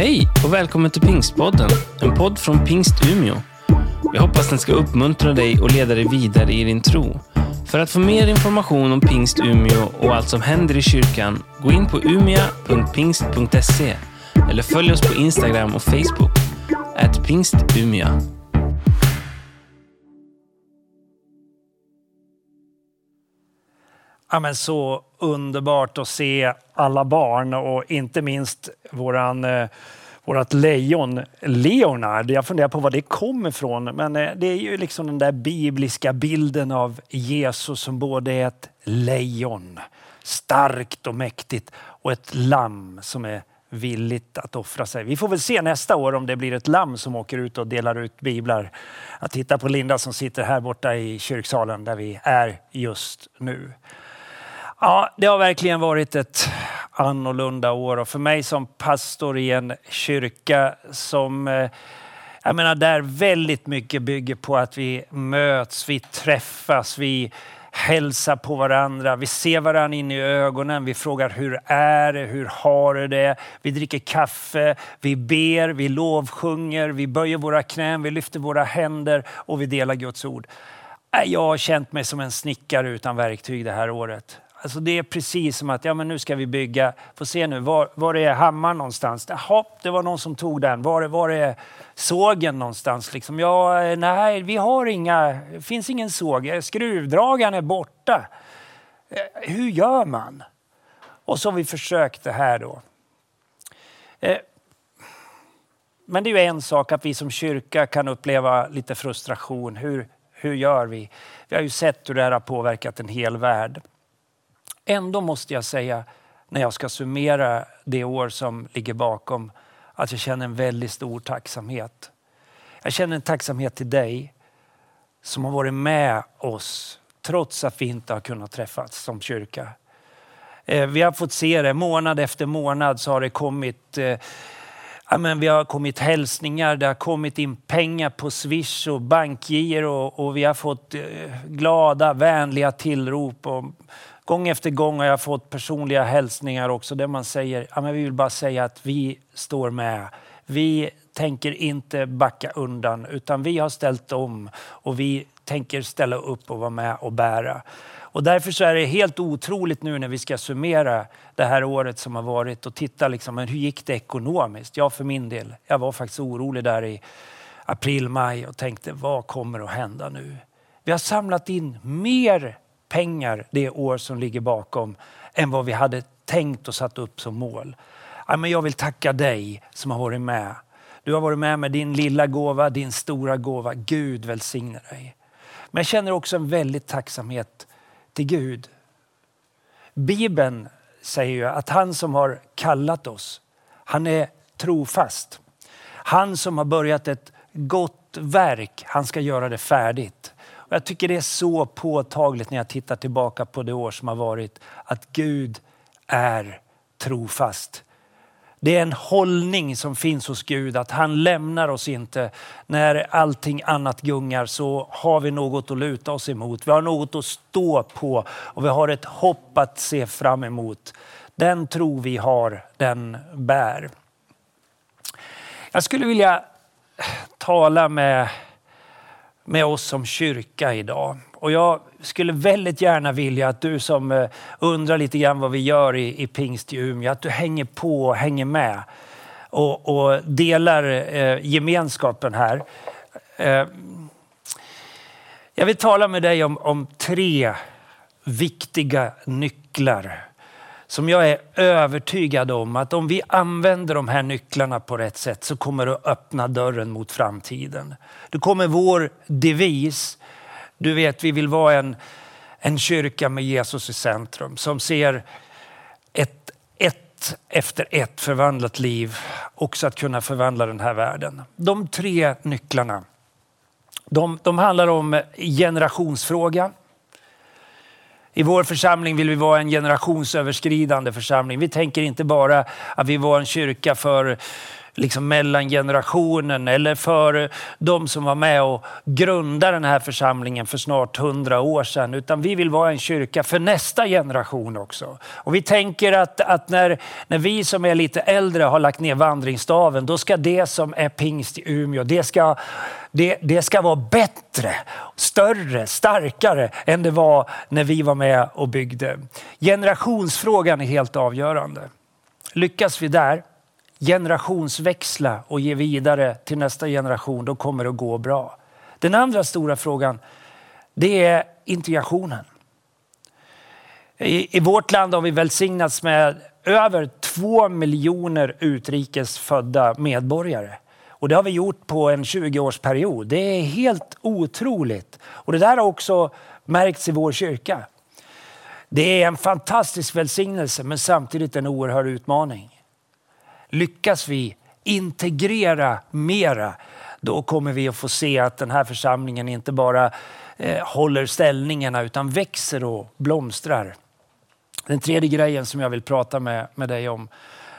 Hej och välkommen till Pingstpodden, en podd från Pingst Umeå. Jag hoppas den ska uppmuntra dig och leda dig vidare i din tro. För att få mer information om Pingst Umeå och allt som händer i kyrkan, gå in på umia.pingst.se eller följ oss på Instagram och Facebook, at pingstumia. Ja, men så underbart att se alla barn och inte minst våran, eh, vårt lejon Leonard. Jag funderar på var det kommer ifrån. Men eh, det är ju liksom den där bibliska bilden av Jesus som både är ett lejon, starkt och mäktigt och ett lamm som är villigt att offra sig. Vi får väl se nästa år om det blir ett lamm som åker ut och delar ut biblar. Att titta på Linda som sitter här borta i kyrksalen där vi är just nu. Ja, det har verkligen varit ett annorlunda år och för mig som pastor i en kyrka som eh, jag menar där väldigt mycket bygger på att vi möts, vi träffas, vi hälsar på varandra, vi ser varandra in i ögonen, vi frågar hur är det, hur har du det? Vi dricker kaffe, vi ber, vi lovsjunger, vi böjer våra knän, vi lyfter våra händer och vi delar Guds ord. Äh, jag har känt mig som en snickare utan verktyg det här året. Alltså det är precis som att ja, men nu ska vi bygga. Få se nu, var, var är hammaren någonstans? Jaha, det var någon som tog den. Var, var är sågen någonstans? Liksom, ja, eh, nej, vi har inga, det finns ingen såg. Eh, skruvdragaren är borta. Eh, hur gör man? Och så har vi försökt det här då. Men det är ju en sak att vi som kyrka kan uppleva lite frustration. Hur, hur gör vi? Vi har ju sett hur det här har påverkat en hel värld. Ändå måste jag säga, när jag ska summera det år som ligger bakom, att jag känner en väldigt stor tacksamhet. Jag känner en tacksamhet till dig som har varit med oss trots att vi inte har kunnat träffas som kyrka. Eh, vi har fått se det månad efter månad så har det kommit eh, Ja, men vi har kommit hälsningar, det har kommit in pengar på Swish och bankgiro och, och vi har fått eh, glada, vänliga tillrop. Och Gång efter gång har jag fått personliga hälsningar också där man säger, ja, men vi vill bara säga att vi står med. Vi tänker inte backa undan utan vi har ställt om och vi tänker ställa upp och vara med och bära. Och därför så är det helt otroligt nu när vi ska summera det här året som har varit och titta liksom, men hur gick det ekonomiskt? Jag för min del, jag var faktiskt orolig där i april, maj och tänkte vad kommer att hända nu? Vi har samlat in mer pengar det år som ligger bakom än vad vi hade tänkt och satt upp som mål. jag vill tacka dig som har varit med. Du har varit med med din lilla gåva, din stora gåva. Gud välsigne dig. Men jag känner också en väldigt tacksamhet till Gud. Bibeln säger ju att han som har kallat oss, han är trofast. Han som har börjat ett gott verk, han ska göra det färdigt. Och jag tycker det är så påtagligt när jag tittar tillbaka på det år som har varit att Gud är trofast. Det är en hållning som finns hos Gud att han lämnar oss inte. När allting annat gungar så har vi något att luta oss emot. Vi har något att stå på och vi har ett hopp att se fram emot. Den tro vi har, den bär. Jag skulle vilja tala med med oss som kyrka idag. Och jag skulle väldigt gärna vilja att du som eh, undrar lite grann vad vi gör i, i Pingst i Umeå, att du hänger på och hänger med och, och delar eh, gemenskapen här. Eh, jag vill tala med dig om, om tre viktiga nycklar som jag är övertygad om att om vi använder de här nycklarna på rätt sätt så kommer det att öppna dörren mot framtiden. Då kommer vår devis, du vet vi vill vara en, en kyrka med Jesus i centrum som ser ett, ett efter ett förvandlat liv också att kunna förvandla den här världen. De tre nycklarna, de, de handlar om generationsfrågan, i vår församling vill vi vara en generationsöverskridande församling. Vi tänker inte bara att vi var en kyrka för liksom mellan generationen eller för de som var med och grundade den här församlingen för snart hundra år sedan. Utan vi vill vara en kyrka för nästa generation också. Och vi tänker att, att när, när vi som är lite äldre har lagt ner vandringsstaven, då ska det som är pingst i Umeå, det ska, det, det ska vara bättre, större, starkare än det var när vi var med och byggde. Generationsfrågan är helt avgörande. Lyckas vi där, generationsväxla och ge vidare till nästa generation, då kommer det att gå bra. Den andra stora frågan, det är integrationen. I, I, vårt land har vi välsignats med över två miljoner utrikesfödda medborgare. Och det har vi gjort på en 20-årsperiod. Det är helt otroligt. Och det där har också märkts i vår kyrka. Det är en fantastisk välsignelse men samtidigt en oerhörd utmaning. Lyckas vi integrera mera, då kommer vi att få se att den här församlingen inte bara eh, håller ställningarna utan växer och blomstrar. Den tredje grejen som jag vill prata med, med dig om,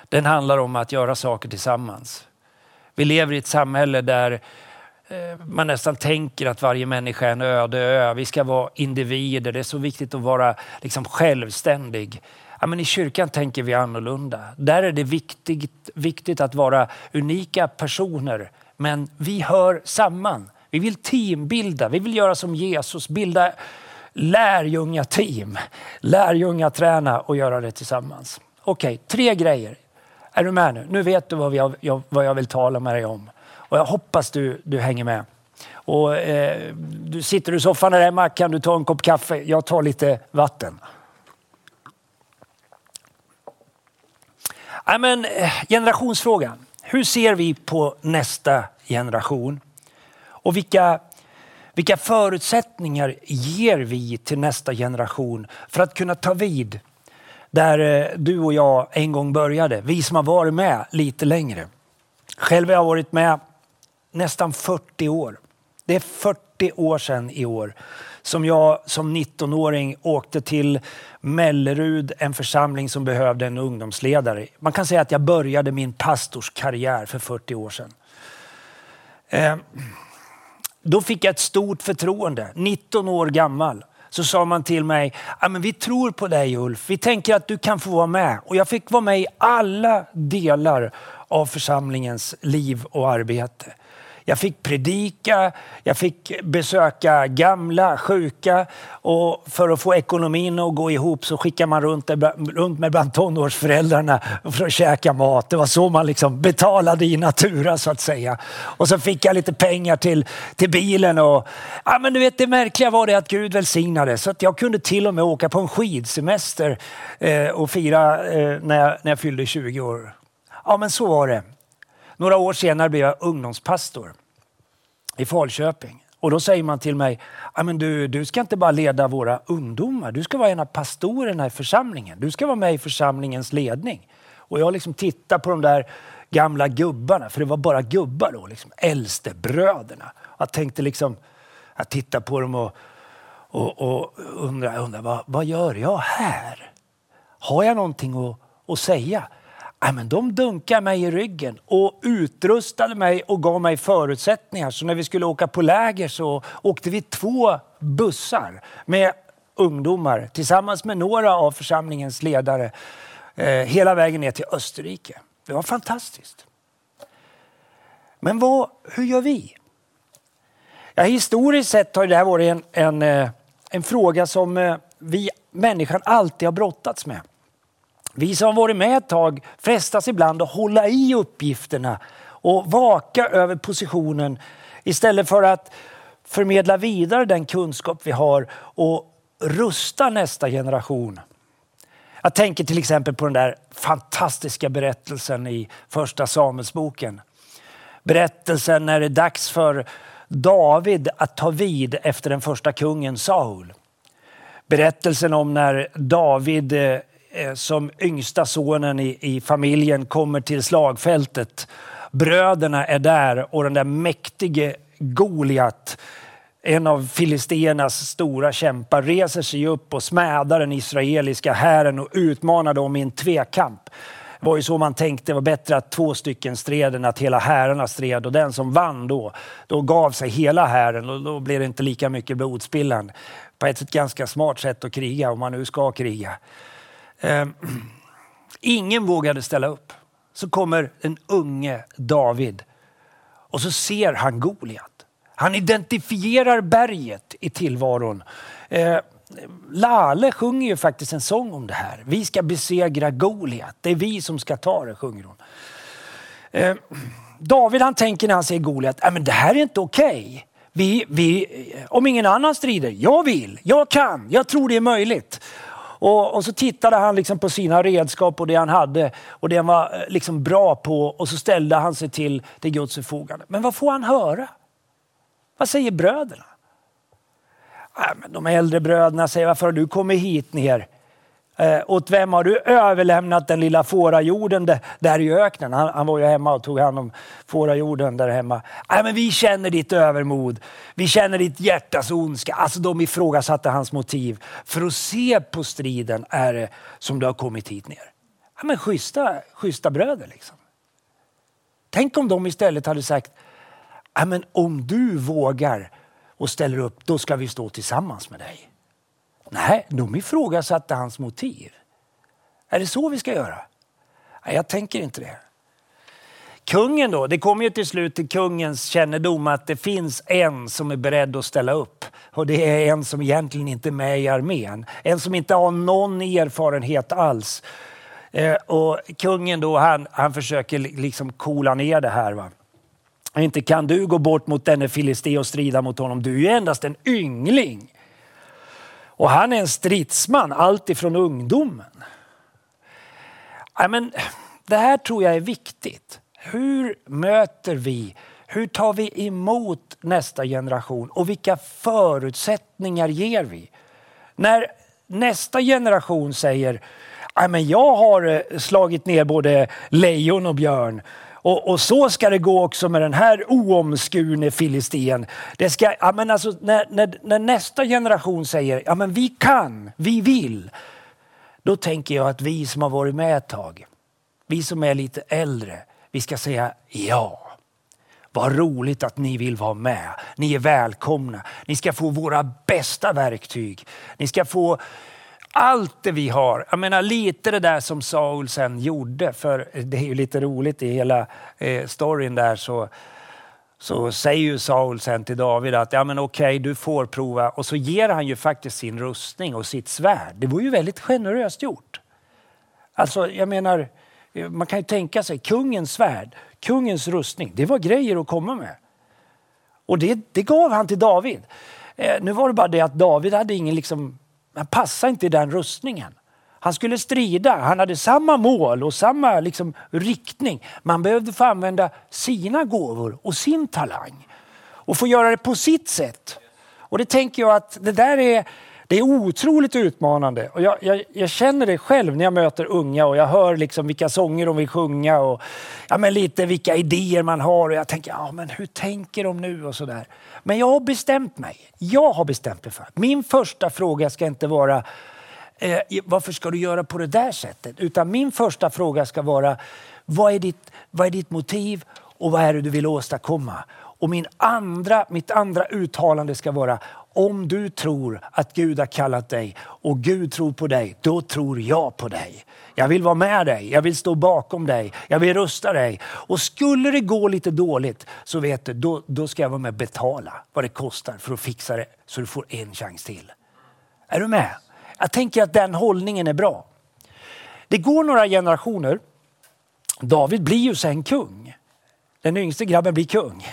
den handlar om att göra saker tillsammans. Vi lever i ett samhälle där eh, man nästan tänker att varje människa är en öde ö. Vi ska vara individer. Det är så viktigt att vara liksom självständig. Ja, men I kyrkan tänker vi annorlunda. Där är det viktigt, viktigt att vara unika personer. Men vi hör samman. Vi vill teambilda. Vi vill göra som Jesus. Bilda lärjungateam. Lärjungaträna och göra det tillsammans. Okej, okay, tre grejer. Är du med nu? Nu vet du vad jag, jag, vad jag vill tala med dig om. Och jag hoppas du, du hänger med. Och, eh, du sitter i soffan där hemma, kan du ta en kopp kaffe? Jag tar lite vatten. Ja, men, eh, generationsfrågan. Hur ser vi på nästa generation? Och vilka, vilka förutsättningar ger vi till nästa generation för att kunna ta vid där eh, du och jag en gång började. Vi som har varit med lite längre. Själv har jag varit med nästan 40 år. Det är 40 år sedan i år som jag som 19-åring åkte till Mellerud, en församling som behövde en ungdomsledare. Man kan säga att jag började min pastorskarriär för 40 år sedan. Eh, då fick jag ett stort förtroende, 19 år gammal så sa man till mig, men vi tror på dig Ulf, vi tänker att du kan få vara med. Och jag fick vara med i alla delar av församlingens liv och arbete. Jag fick predika, jag fick besöka gamla, sjuka och för att få ekonomin att gå ihop så skickade man runt, runt med bland tonårsföräldrarna för att käka mat. Det var så man liksom betalade i natura så att säga. Och så fick jag lite pengar till, till bilen och ja, men du vet det märkliga var det att Gud välsignade så att jag kunde till och med åka på en skidsemester eh, och fira eh, när, jag, när jag fyllde 20 år. Ja men så var det. Några år senare blev jag ungdomspastor i Falköping. Och då säger man till mig, men du, du ska inte bara leda våra ungdomar, du ska vara en av pastorerna i församlingen. Du ska vara med i församlingens ledning. Och jag liksom tittar på de där gamla gubbarna, för det var bara gubbar då, liksom, äldstebröderna. Jag tänkte liksom, jag tittar på dem och, och, och undrar, undrar vad, vad gör jag här? Har jag någonting att, att säga? Nej, men de dunkade mig i ryggen och utrustade mig och gav mig förutsättningar. Så när vi skulle åka på läger så åkte vi två bussar med ungdomar tillsammans med några av församlingens ledare eh, hela vägen ner till Österrike. Det var fantastiskt. Men vad, hur gör vi? Ja, historiskt sett har det här varit en, en, eh, en fråga som eh, vi människan alltid har brottats med. Vi som varit med ett tag frestas ibland att hålla i uppgifterna och vaka över positionen istället för att förmedla vidare den kunskap vi har och rusta nästa generation. Jag tänker till exempel på den där fantastiska berättelsen i första Samuelsboken. Berättelsen när det är dags för David att ta vid efter den första kungen Saul. Berättelsen om när David eh, Eh, som yngsta sonen i, i familjen kommer till slagfältet. Bröderna är där och den där mäktige Goliat, en av filisternas stora kämpar, reser sig upp och smädar den israeliska hären och utmanar dem i en tvekamp. Det var ju så man tänkte, det var bättre att två stycken stred än att hela härarna stred. Och den som vann då, då gav sig hela hären och då blev det inte lika mycket blodspillan. På ett sätt ganska smart sätt att kriga, om man nu ska kriga. Eh, ingen vågade ställa upp. Så kommer den unge David och så ser han Goliat. Han identifierar berget i tillvaron. Eh, Lale sjunger ju faktiskt en sång om det här. Vi ska besegra Goliat. Det är vi som ska ta det, sjunger hon. Eh, David han tänker när han ser Goliat, äh, men det här är inte okej. Okay. Vi, vi, om ingen annan strider, jag vill, jag kan, jag tror det är möjligt. Och, och, så tittade han liksom på sina redskap och det han hade och det han var eh, liksom bra på och så ställde han sig till, till Guds förfogande. Men vad får han höra? Vad säger bröderna? de äldre bröderna säger, varför har du kommit hit ner? Eh, åt vem har du överlämnat den lilla fårajorden där i öknen? Han, han var ju hemma och tog hand om fårajorden där hemma. Nej, men vi känner ditt övermod. Vi känner ditt hjärtas ondska. Alltså de ifrågasatte hans motiv. För att se på striden är det som du har kommit hit ner. Ja, men schyssta, schyssta bröder liksom. Tänk om de istället hade sagt, ja, men om du vågar och ställer upp, då ska vi stå tillsammans med dig. Nej, de ifrågasatte hans motiv. Är det så vi ska göra? Nej, jag tänker inte det. Kungen då, det kommer ju till slut till kungens kännedom att det finns en som är beredd att ställa upp. Och det är en som egentligen inte är med i armén. En som inte har någon erfarenhet alls. Eh, och kungen då, han, han försöker liksom kola ner det här. Va? Inte kan du gå bort mot denne filisté och strida mot honom. Du är ju endast en yngling. Och han är en stridsman alltifrån ungdomen. Ja, men, det här tror jag är viktigt. Hur möter vi, hur tar vi emot nästa generation och vilka förutsättningar ger vi? När nästa generation säger ja, men jag har eh, slagit ner både lejon och björn och, och, så ska det gå också med den här oomskurne filisten. Det ska, ja, men alltså, när, när, när, nästa generation säger ja men vi kan, vi vill. Då tänker jag att vi som har varit med ett tag, vi som är lite äldre, vi ska säga ja. Vad roligt att ni vill vara med. Ni är välkomna. Ni ska få våra bästa verktyg. Ni ska få allt det vi har. Jag menar lite det där som Saul sen gjorde, för det är ju lite roligt i hela eh, storyn där så, så säger ju Saul sen till David att ja men okej, du får prova. Och så ger han ju faktiskt sin rustning och sitt svärd. Det var ju väldigt generöst gjort. Alltså jag menar, eh, man kan ju tänka sig kungens svärd, kungens rustning, det var grejer att komma med. Och det, det gav han till David. Eh, nu var det bara det att David hade ingen liksom han passade inte i den rustningen. Han skulle strida, han hade samma mål och samma liksom, riktning. Man behövde få använda sina gåvor och sin talang och få göra det på sitt sätt. Och det tänker jag att det där är, det är otroligt utmanande. Och jag, jag, jag, känner det själv när jag möter unga och jag hör liksom vilka sånger de vill sjunga och ja, men lite vilka idéer man har. Och jag tänker, ja, men hur tänker de nu och sådär. Men jag har bestämt mig. Jag har bestämt mig för att min första fråga ska inte vara eh, varför ska du göra på det där sättet? Utan min första fråga ska vara vad är ditt, vad är ditt motiv och vad är det du vill åstadkomma? Och min andra, mitt andra uttalande ska vara om du tror att Gud har kallat dig och Gud tror på dig, då tror jag på dig. Jag vill vara med dig, jag vill stå bakom dig, jag vill rusta dig. Och skulle det gå lite dåligt så vet du, då, då ska jag vara med och betala vad det kostar för att fixa det så du får en chans till. Är du med? Jag tänker att den hållningen är bra. Det går några generationer. David blir ju sen kung. Den yngste grabben blir kung.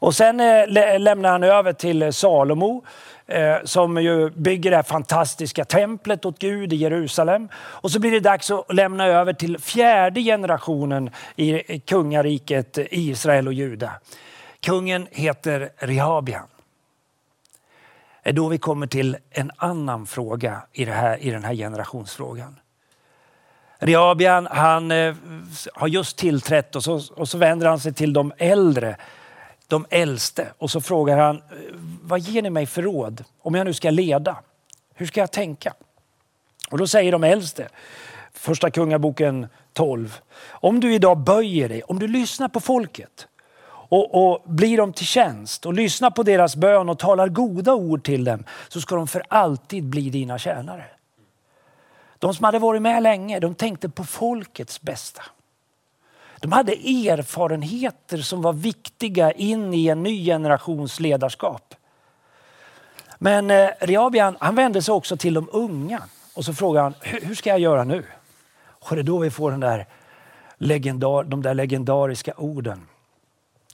Och sen eh, lämnar han över till eh, Salomo eh, som ju bygger det här fantastiska templet åt Gud i Jerusalem. Och så blir det dags att lämna över till fjärde generationen i kungariket eh, Israel och Juda. Kungen heter Rehabian. Det är då vi kommer till en annan fråga i, det här, i den här generationsfrågan. Rehabian han eh, har just tillträtt och så, och så vänder han sig till de äldre de äldste och så frågar han, eh, vad ger ni mig för råd om jag nu ska leda? Hur ska jag tänka? Och då säger de äldste, första kungaboken 12. Om du idag böjer dig, om du lyssnar på folket och, och blir dem till tjänst och lyssnar på deras bön och talar goda ord till dem så ska de för alltid bli dina tjänare. De som hade varit med länge, de tänkte på folkets bästa. De hade erfarenheter som var viktiga in i en ny generations ledarskap. Men eh, Rehabian, han vände sig också till de unga och så frågade han, hur ska jag göra nu? Och det är då vi får den där legendar, de där legendariska orden.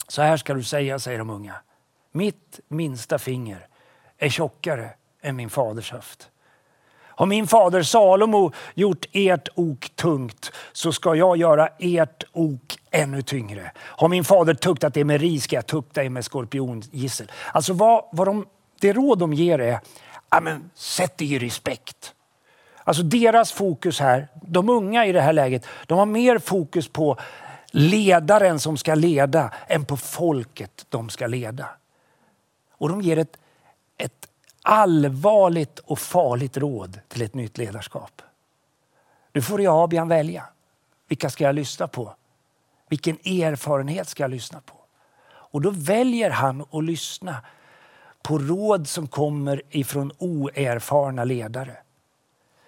Så här ska du säga, säger de unga. Mitt minsta finger är tjockare än min faders höft. Har min fader Salomo gjort ert ok tungt så ska jag göra ert ok ännu tyngre. Har min fader tuktat det med ris ska jag tukta er med skorpiongissel. Alltså vad, vad de, det råd de ger är, amen, sätt dig i respekt. Alltså deras fokus här, de unga i det här läget, de har mer fokus på ledaren som ska leda än på folket de ska leda. Och de ger ett, ett allvarligt och farligt råd till ett nytt ledarskap. Nu får Rehabian välja. Vilka ska jag lyssna på? Vilken erfarenhet ska jag lyssna på? Och då väljer han att lyssna på råd som kommer ifrån oerfarna ledare.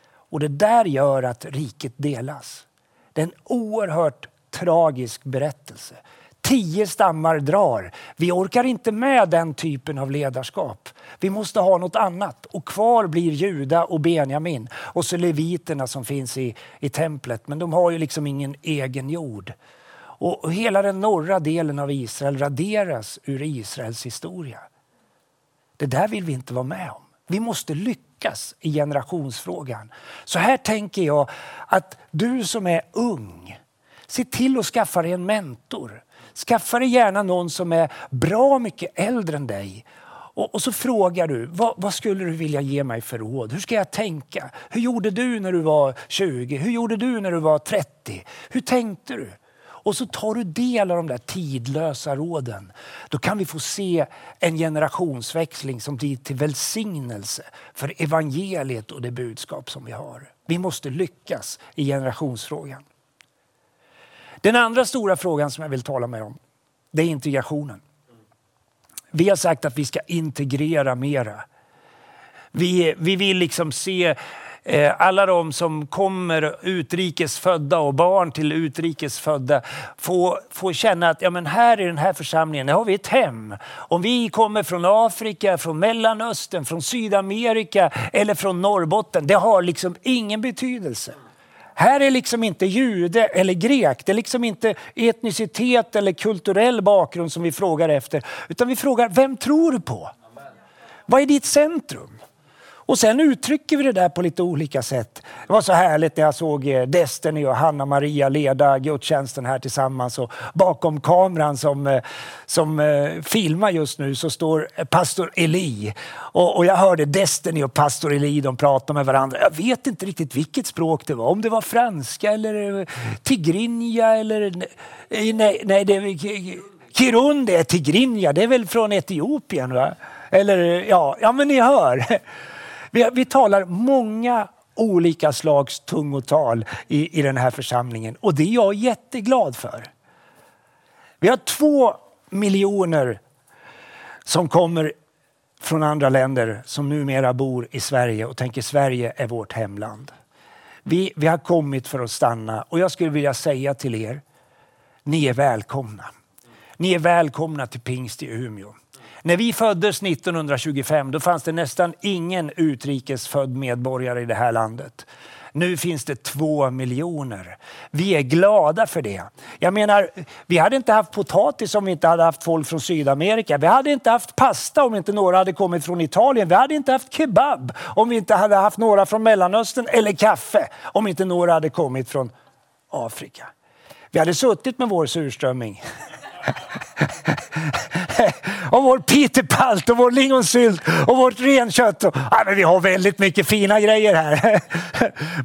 Och det där gör att riket delas. Det är en oerhört tragisk berättelse. Tio stammar drar. Vi orkar inte med den typen av ledarskap. Vi måste ha något annat. Och kvar blir Juda och Benjamin och så leviterna som finns i, i templet. Men de har ju liksom ingen egen jord. Och, och hela den norra delen av Israel raderas ur Israels historia. Det där vill vi inte vara med om. Vi måste lyckas i generationsfrågan. Så här tänker jag att du som är ung, se till att skaffa dig en mentor. Skaffa dig gärna någon som är bra mycket äldre än dig. Och, och så frågar du, vad, vad, skulle du vilja ge mig för råd? Hur ska jag tänka? Hur gjorde du när du var 20? Hur gjorde du när du var 30? Hur tänkte du? Och så tar du del av de där tidlösa råden. Då kan vi få se en generationsväxling som blir till välsignelse för evangeliet och det budskap som vi har. Vi måste lyckas i generationsfrågan. Den andra stora frågan som jag vill tala med om, det är integrationen. Vi har sagt att vi ska integrera mera. Vi, vi vill liksom se eh, alla de som kommer utrikesfödda och barn till utrikesfödda få, få känna att ja, men här i den här församlingen har vi ett hem. Om vi kommer från Afrika, från Mellanöstern, från Sydamerika eller från Norrbotten, det har liksom ingen betydelse. Här är liksom inte jude eller grek, det är liksom inte etnicitet eller kulturell bakgrund som vi frågar efter. Utan vi frågar, vem tror du på? Vad är ditt centrum? Och sen uttrycker vi det där på lite olika sätt. Det var så härligt när jag såg eh, Destiny och Hanna Maria leda gudstjänsten här tillsammans. Och bakom kameran som, eh, som eh, filmar just nu så står pastor Eli. Och, och jag hörde Destiny och pastor Eli, de pratade med varandra. Jag vet inte riktigt vilket språk det var. Om det var franska eller tigrinja eller... Nej, nej det är, Kirundi är tigrinja, det är väl från Etiopien? Va? Eller ja, ja men ni hör. Vi, vi talar många olika slags tungotal i, i den här församlingen och det är jag jätteglad för. Vi har två miljoner som kommer från andra länder som numera bor i Sverige och tänker Sverige är vårt hemland. Vi, vi har kommit för att stanna och jag skulle vilja säga till er, ni är välkomna. Ni är välkomna till pingst i Umeå. När vi föddes 1925 då fanns det nästan ingen utrikesfödd medborgare i det här landet. Nu finns det två miljoner. Vi är glada för det. Jag menar, vi hade inte haft potatis om vi inte hade haft folk från Sydamerika. Vi hade inte haft pasta om inte några hade kommit från Italien. Vi hade inte haft kebab om vi inte hade haft några från Mellanöstern eller kaffe om inte några hade kommit från Afrika. Vi hade suttit med vår surströmming och vår pitepalt och vår lingonsylt och vårt renkött. Och, ja, men vi har väldigt mycket fina grejer här.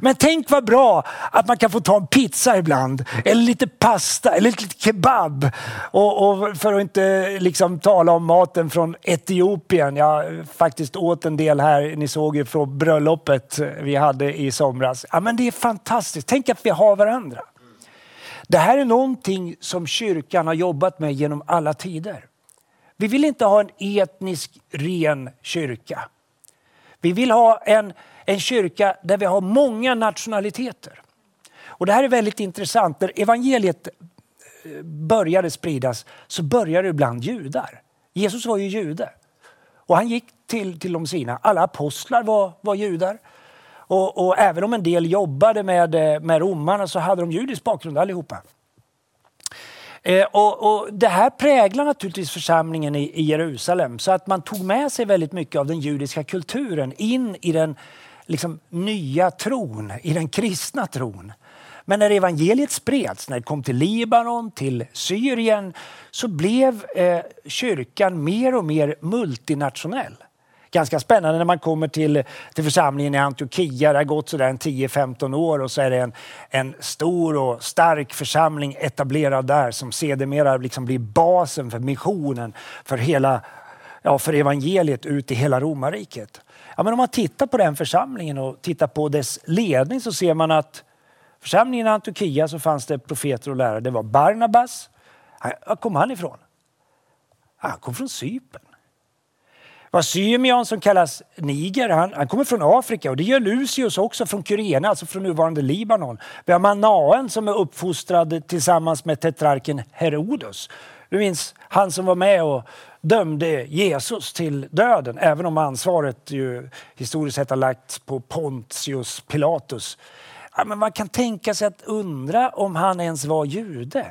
men tänk vad bra att man kan få ta en pizza ibland. Eller lite pasta eller lite kebab. Och, och för att inte liksom tala om maten från Etiopien. Jag faktiskt åt en del här. Ni såg ju från bröllopet vi hade i somras. Ja, men det är fantastiskt. Tänk att vi har varandra. Det här är någonting som kyrkan har jobbat med genom alla tider. Vi vill inte ha en etnisk ren kyrka. Vi vill ha en, en kyrka där vi har många nationaliteter. Och Det här är väldigt intressant. När evangeliet eh, började spridas så började det bland judar. Jesus var ju jude. Och han gick till, till de sina. Alla apostlar var, var judar. Och, och, även om en del jobbade med, eh, med romarna så hade de judisk bakgrund allihopa. Eh, och, och, det här präglar naturligtvis församlingen i, i, Jerusalem så att man tog med sig väldigt mycket av den judiska kulturen in i den liksom, nya tron, i den kristna tron. Men när evangeliet spreds, när det kom till Libanon, till Syrien, så blev eh, kyrkan mer och mer multinationell. Ganska spännande när man kommer till, till församlingen i Antiochia. Det har gått sådär 10-15 år och så är det en, en stor och stark församling etablerad där som sedermera liksom blir basen för missionen, för, hela, ja, för evangeliet ut i hela romarriket. Ja, men om man tittar på den församlingen och tittar på dess ledning så ser man att församlingen i Antiochia så fanns det profeter och lärare. Det var Barnabas. Var kom han ifrån? Han kom från Cypern var Symeon som kallas Niger, han, han, kommer från Afrika och det gör Lucius också från Kyrene, alltså från nuvarande Libanon. Vi har Manaen som är uppfostrad tillsammans med tetrarken Herodos. Du minns han som var med och dömde Jesus till döden, även om ansvaret ju historiskt sett har lagts på Pontius Pilatus. Ja, men man kan tänka sig att undra om han ens var jude.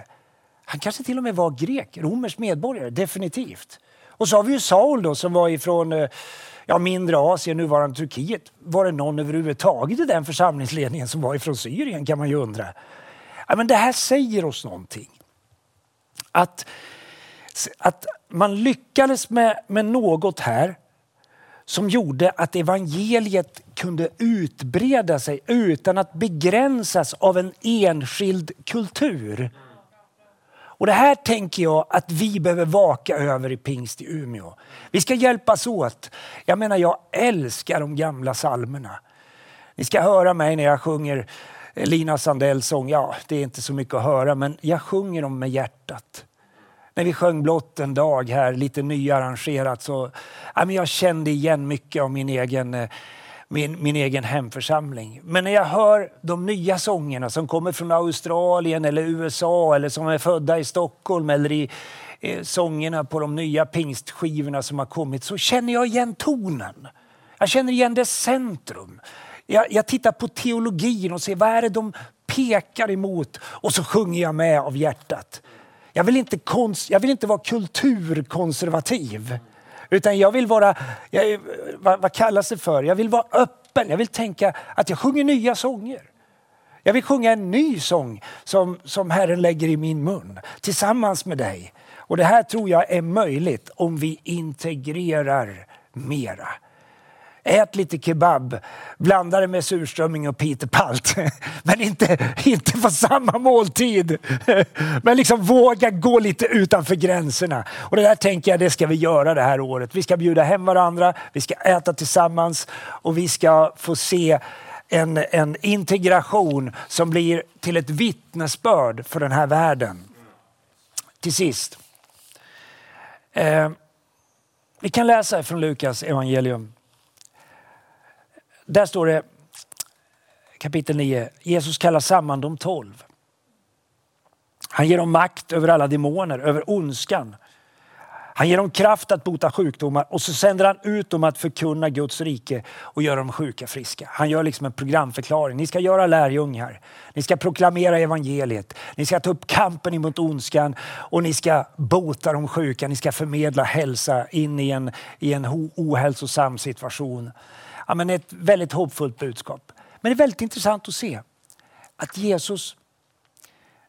Han kanske till och med var grek, romersk medborgare, definitivt. Och så har vi ju Saul då som var ifrån eh, ja, mindre Asien, nuvarande Turkiet. Var det någon överhuvudtaget i den församlingsledningen som var ifrån Syrien kan man ju undra. Ja, men det här säger oss någonting. Att, att man lyckades med, med något här som gjorde att evangeliet kunde utbreda sig utan att begränsas av en enskild kultur. Och det här tänker jag att vi behöver vaka över i pingst i Umeå. Vi ska hjälpas åt. Jag menar, jag älskar de gamla salmerna. Ni ska höra mig när jag sjunger Lina Sandells sång. Ja, det är inte så mycket att höra, men jag sjunger dem med hjärtat. När vi sjöng Blott en dag här, lite nyarrangerat, så ja, men jag kände igen mycket av min egen eh, min, min egen hemförsamling. Men när jag hör de nya sångerna som kommer från Australien eller USA eller som är födda i Stockholm eller i eh, sångerna på de nya pingstskivorna som har kommit så känner jag igen tonen. Jag känner igen dess centrum. Jag, jag tittar på teologin och ser vad är det de pekar emot och så sjunger jag med av hjärtat. Jag vill inte, konst, jag vill inte vara kulturkonservativ. Utan jag vill vara, jag, vad, vad kallas det för? Jag vill vara öppen. Jag vill tänka att jag sjunger nya sånger. Jag vill sjunga en ny sång som, som Herren lägger i min mun tillsammans med dig. Och det här tror jag är möjligt om vi integrerar mera. Ät lite kebab, blanda det med surströmming och pitepalt. Men inte, inte på samma måltid. Men liksom våga gå lite utanför gränserna. Och det där tänker jag, det ska vi göra det här året. Vi ska bjuda hem varandra, vi ska äta tillsammans och vi ska få se en, en integration som blir till ett vittnesbörd för den här världen. Till sist. Eh, vi kan läsa från Lukas evangelium där står det kapitel 9. Jesus kallar samman de tolv. Han ger dem makt över alla demoner, över ondskan. Han ger dem kraft att bota sjukdomar och så sänder han ut dem att förkunna Guds rike och göra de sjuka friska. Han gör liksom en programförklaring. Ni ska göra lärjungar. Ni ska proklamera evangeliet. Ni ska ta upp kampen emot ondskan och ni ska bota de sjuka. Ni ska förmedla hälsa in i en, i en ohälsosam situation ja, men ett väldigt hoppfullt budskap. Men det är väldigt intressant att se att Jesus,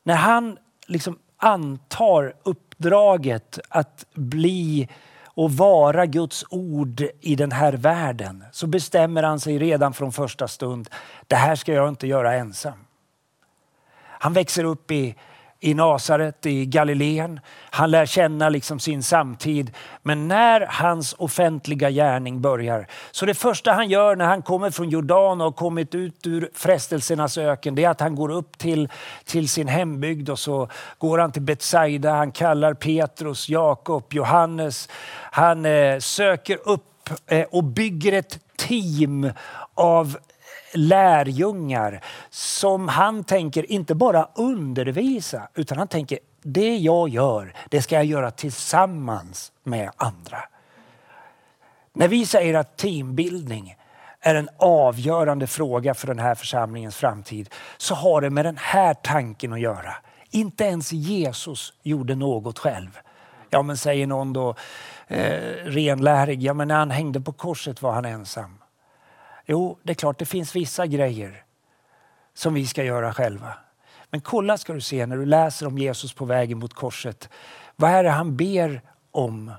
när han liksom antar uppdraget att bli och vara Guds ord i den här världen så bestämmer han sig redan från första stund. Det här ska jag inte göra ensam. Han växer upp i, i Nasaret i Galileen. Han lär känna liksom sin samtid. Men när hans offentliga gärning börjar, så det första han gör när han kommer från Jordan och kommit ut ur frestelsernas öken, det är att han går upp till, till sin hembygd och så går han till Betsaida. Han kallar Petrus, Jakob, Johannes. Han eh, söker upp eh, och bygger ett team av lärjungar som han tänker inte bara undervisa utan han tänker det jag gör, det ska jag göra tillsammans med andra. När vi säger att teambildning är en avgörande fråga för den här församlingens framtid så har det med den här tanken att göra. Inte ens Jesus gjorde något själv. Ja men säger någon då, eh, renlärig, ja men när han hängde på korset var han ensam. Jo, det är klart det finns vissa grejer som vi ska göra själva. Men kolla ska du se när du läser om Jesus på vägen mot korset. Vad är det han ber om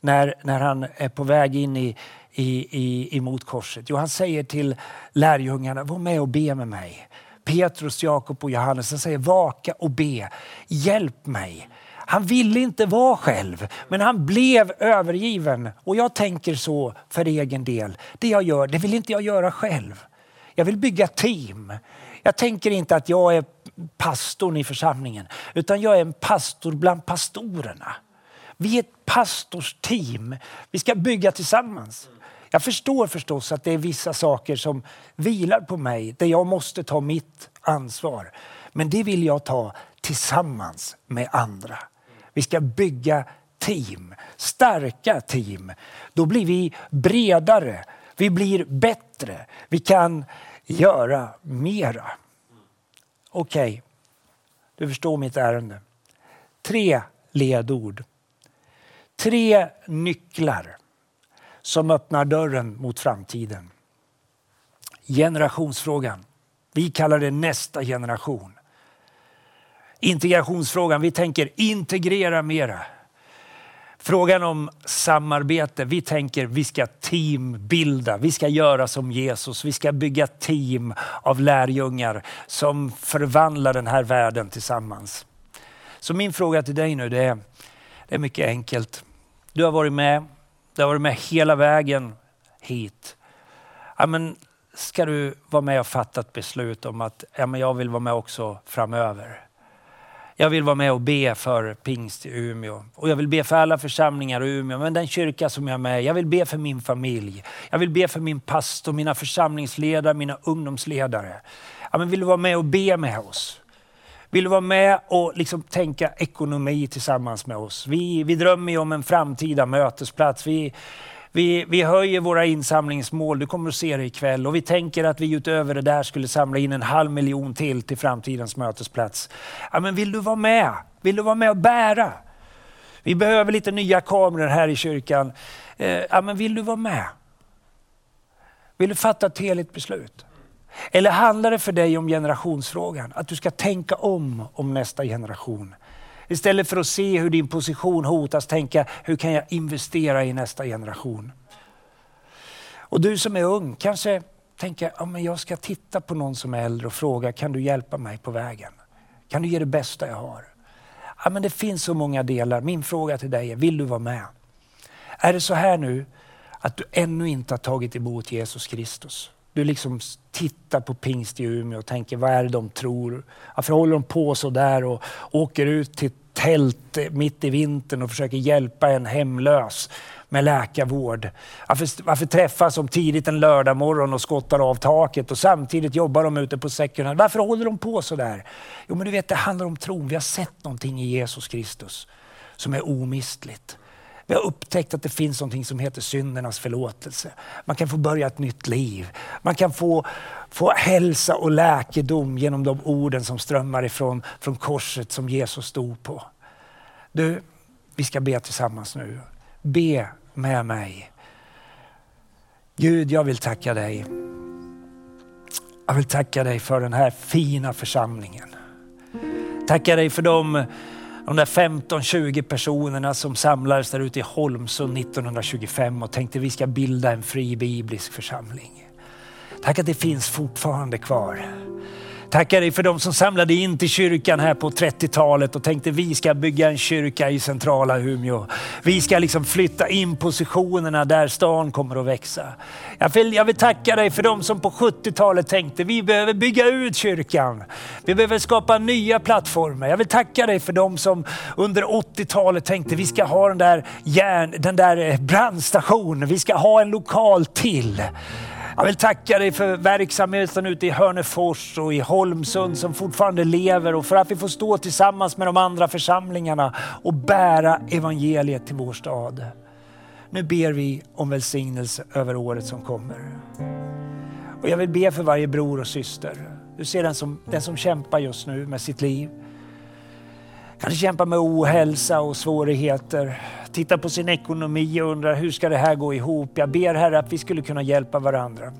när, när han är på väg in i, i, i, emot korset? Jo, han säger till lärjungarna, var med och be med mig. Petrus, Jakob och Johannes, han säger vaka och be. Hjälp mig. Han ville inte vara själv, men han blev övergiven. Och jag tänker så för egen del. Det jag gör, det vill inte jag göra själv. Jag vill bygga team. Jag tänker inte att jag är pastorn i församlingen, utan jag är en pastor bland pastorerna. Vi är ett pastorsteam. Vi ska bygga tillsammans. Jag förstår förstås att det är vissa saker som vilar på mig, där jag måste ta mitt ansvar. Men det vill jag ta tillsammans med andra. Vi ska bygga team, starka team. Då blir vi bredare, vi blir bättre, vi kan göra mera. Okej, okay. du förstår mitt ärende. Tre ledord. Tre nycklar som öppnar dörren mot framtiden. Generationsfrågan. Vi kallar det nästa generation. Integrationsfrågan, vi tänker integrera mera. Frågan om samarbete, vi tänker vi ska teambilda, vi ska göra som Jesus, vi ska bygga team av lärjungar som förvandlar den här världen tillsammans. Så min fråga till dig nu det är, det är mycket enkelt. Du har varit med, du har varit med hela vägen hit. Ja, men ska du vara med och fatta ett beslut om att ja, men jag vill vara med också framöver? Jag vill vara med och be för pingst i Umeå. Och jag vill be för alla församlingar i Umeå, men den kyrka som jag är med Jag vill be för min familj. Jag vill be för min pastor, mina församlingsledare, mina ungdomsledare. Ja, men vill du vara med och be med oss? Vill du vara med och liksom tänka ekonomi tillsammans med oss? Vi, vi drömmer ju om en framtida mötesplats. Vi, vi, vi höjer våra insamlingsmål, du kommer att se det ikväll. Och vi tänker att vi utöver det där skulle samla in en halv miljon till till framtidens mötesplats. Ja, men vill du vara med? Vill du vara med och bära? Vi behöver lite nya kameror här i kyrkan. Eh, ja, men vill du vara med? Vill du fatta ett heligt beslut? Eller handlar det för dig om generationsfrågan? Att du ska tänka om om nästa generation? Istället för att se hur din position hotas, tänka hur kan jag investera i nästa generation? Och du som är ung kanske tänker, ja, men jag ska titta på någon som är äldre och fråga, kan du hjälpa mig på vägen? Kan du ge det bästa jag har? Ja, men det finns så många delar. Min fråga till dig är, vill du vara med? Är det så här nu att du ännu inte har tagit emot Jesus Kristus? Du liksom tittar på pingst i Umeå och tänker, vad är det de tror? Varför håller de på så där och åker ut till tält mitt i vintern och försöker hjälpa en hemlös med läkarvård. Varför, varför träffas de tidigt en lördag morgon och skottar av taket och samtidigt jobbar de ute på second Varför håller de på så där? Jo men du vet det handlar om tron. Vi har sett någonting i Jesus Kristus som är omistligt. Vi har upptäckt att det finns något som heter syndernas förlåtelse. Man kan få börja ett nytt liv. Man kan få, få hälsa och läkedom genom de orden som strömmar ifrån från korset som Jesus stod på. Du, vi ska be tillsammans nu. Be med mig. Gud, jag vill tacka dig. Jag vill tacka dig för den här fina församlingen. Tacka dig för de de där 15-20 personerna som samlades där ute i Holmsund 1925 och tänkte vi ska bilda en fri biblisk församling. Tack att det finns fortfarande kvar. Tackar dig för de som samlade in till kyrkan här på 30-talet och tänkte vi ska bygga en kyrka i centrala Umeå. Vi ska liksom flytta in positionerna där stan kommer att växa. Jag vill, jag vill tacka dig för de som på 70-talet tänkte vi behöver bygga ut kyrkan. Vi behöver skapa nya plattformar. Jag vill tacka dig för de som under 80-talet tänkte vi ska ha den där, järn, den där brandstationen, vi ska ha en lokal till. Jag vill tacka dig för verksamheten ute i Hörnefors och i Holmsund som fortfarande lever och för att vi får stå tillsammans med de andra församlingarna och bära evangeliet till vår stad. Nu ber vi om välsignelse över året som kommer. Och jag vill be för varje bror och syster. Du ser den som, den som kämpar just nu med sitt liv. Kanske kämpar med ohälsa och svårigheter. Tittar på sin ekonomi och undrar hur ska det här gå ihop? Jag ber Herre att vi skulle kunna hjälpa varandra.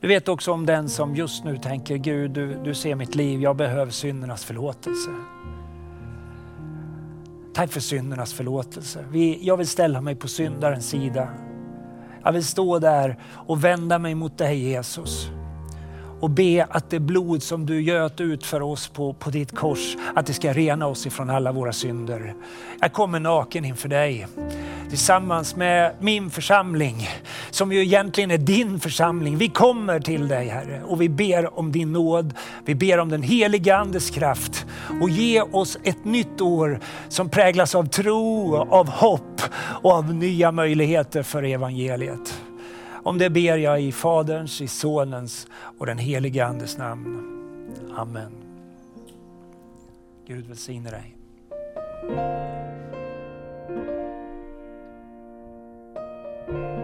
Du vet också om den som just nu tänker Gud, du, du ser mitt liv, jag behöver syndernas förlåtelse. Tack för syndernas förlåtelse. Vi, jag vill ställa mig på syndarens sida. Jag vill stå där och vända mig mot dig Jesus och be att det blod som du göt ut för oss på, på ditt kors, att det ska rena oss ifrån alla våra synder. Jag kommer naken inför dig tillsammans med min församling, som ju egentligen är din församling. Vi kommer till dig Herre och vi ber om din nåd. Vi ber om den heliga Andes kraft och ge oss ett nytt år som präglas av tro, av hopp och av nya möjligheter för evangeliet. Om det ber jag i Faderns, i Sonens och den helige Andes namn. Amen. Gud välsigne dig. thank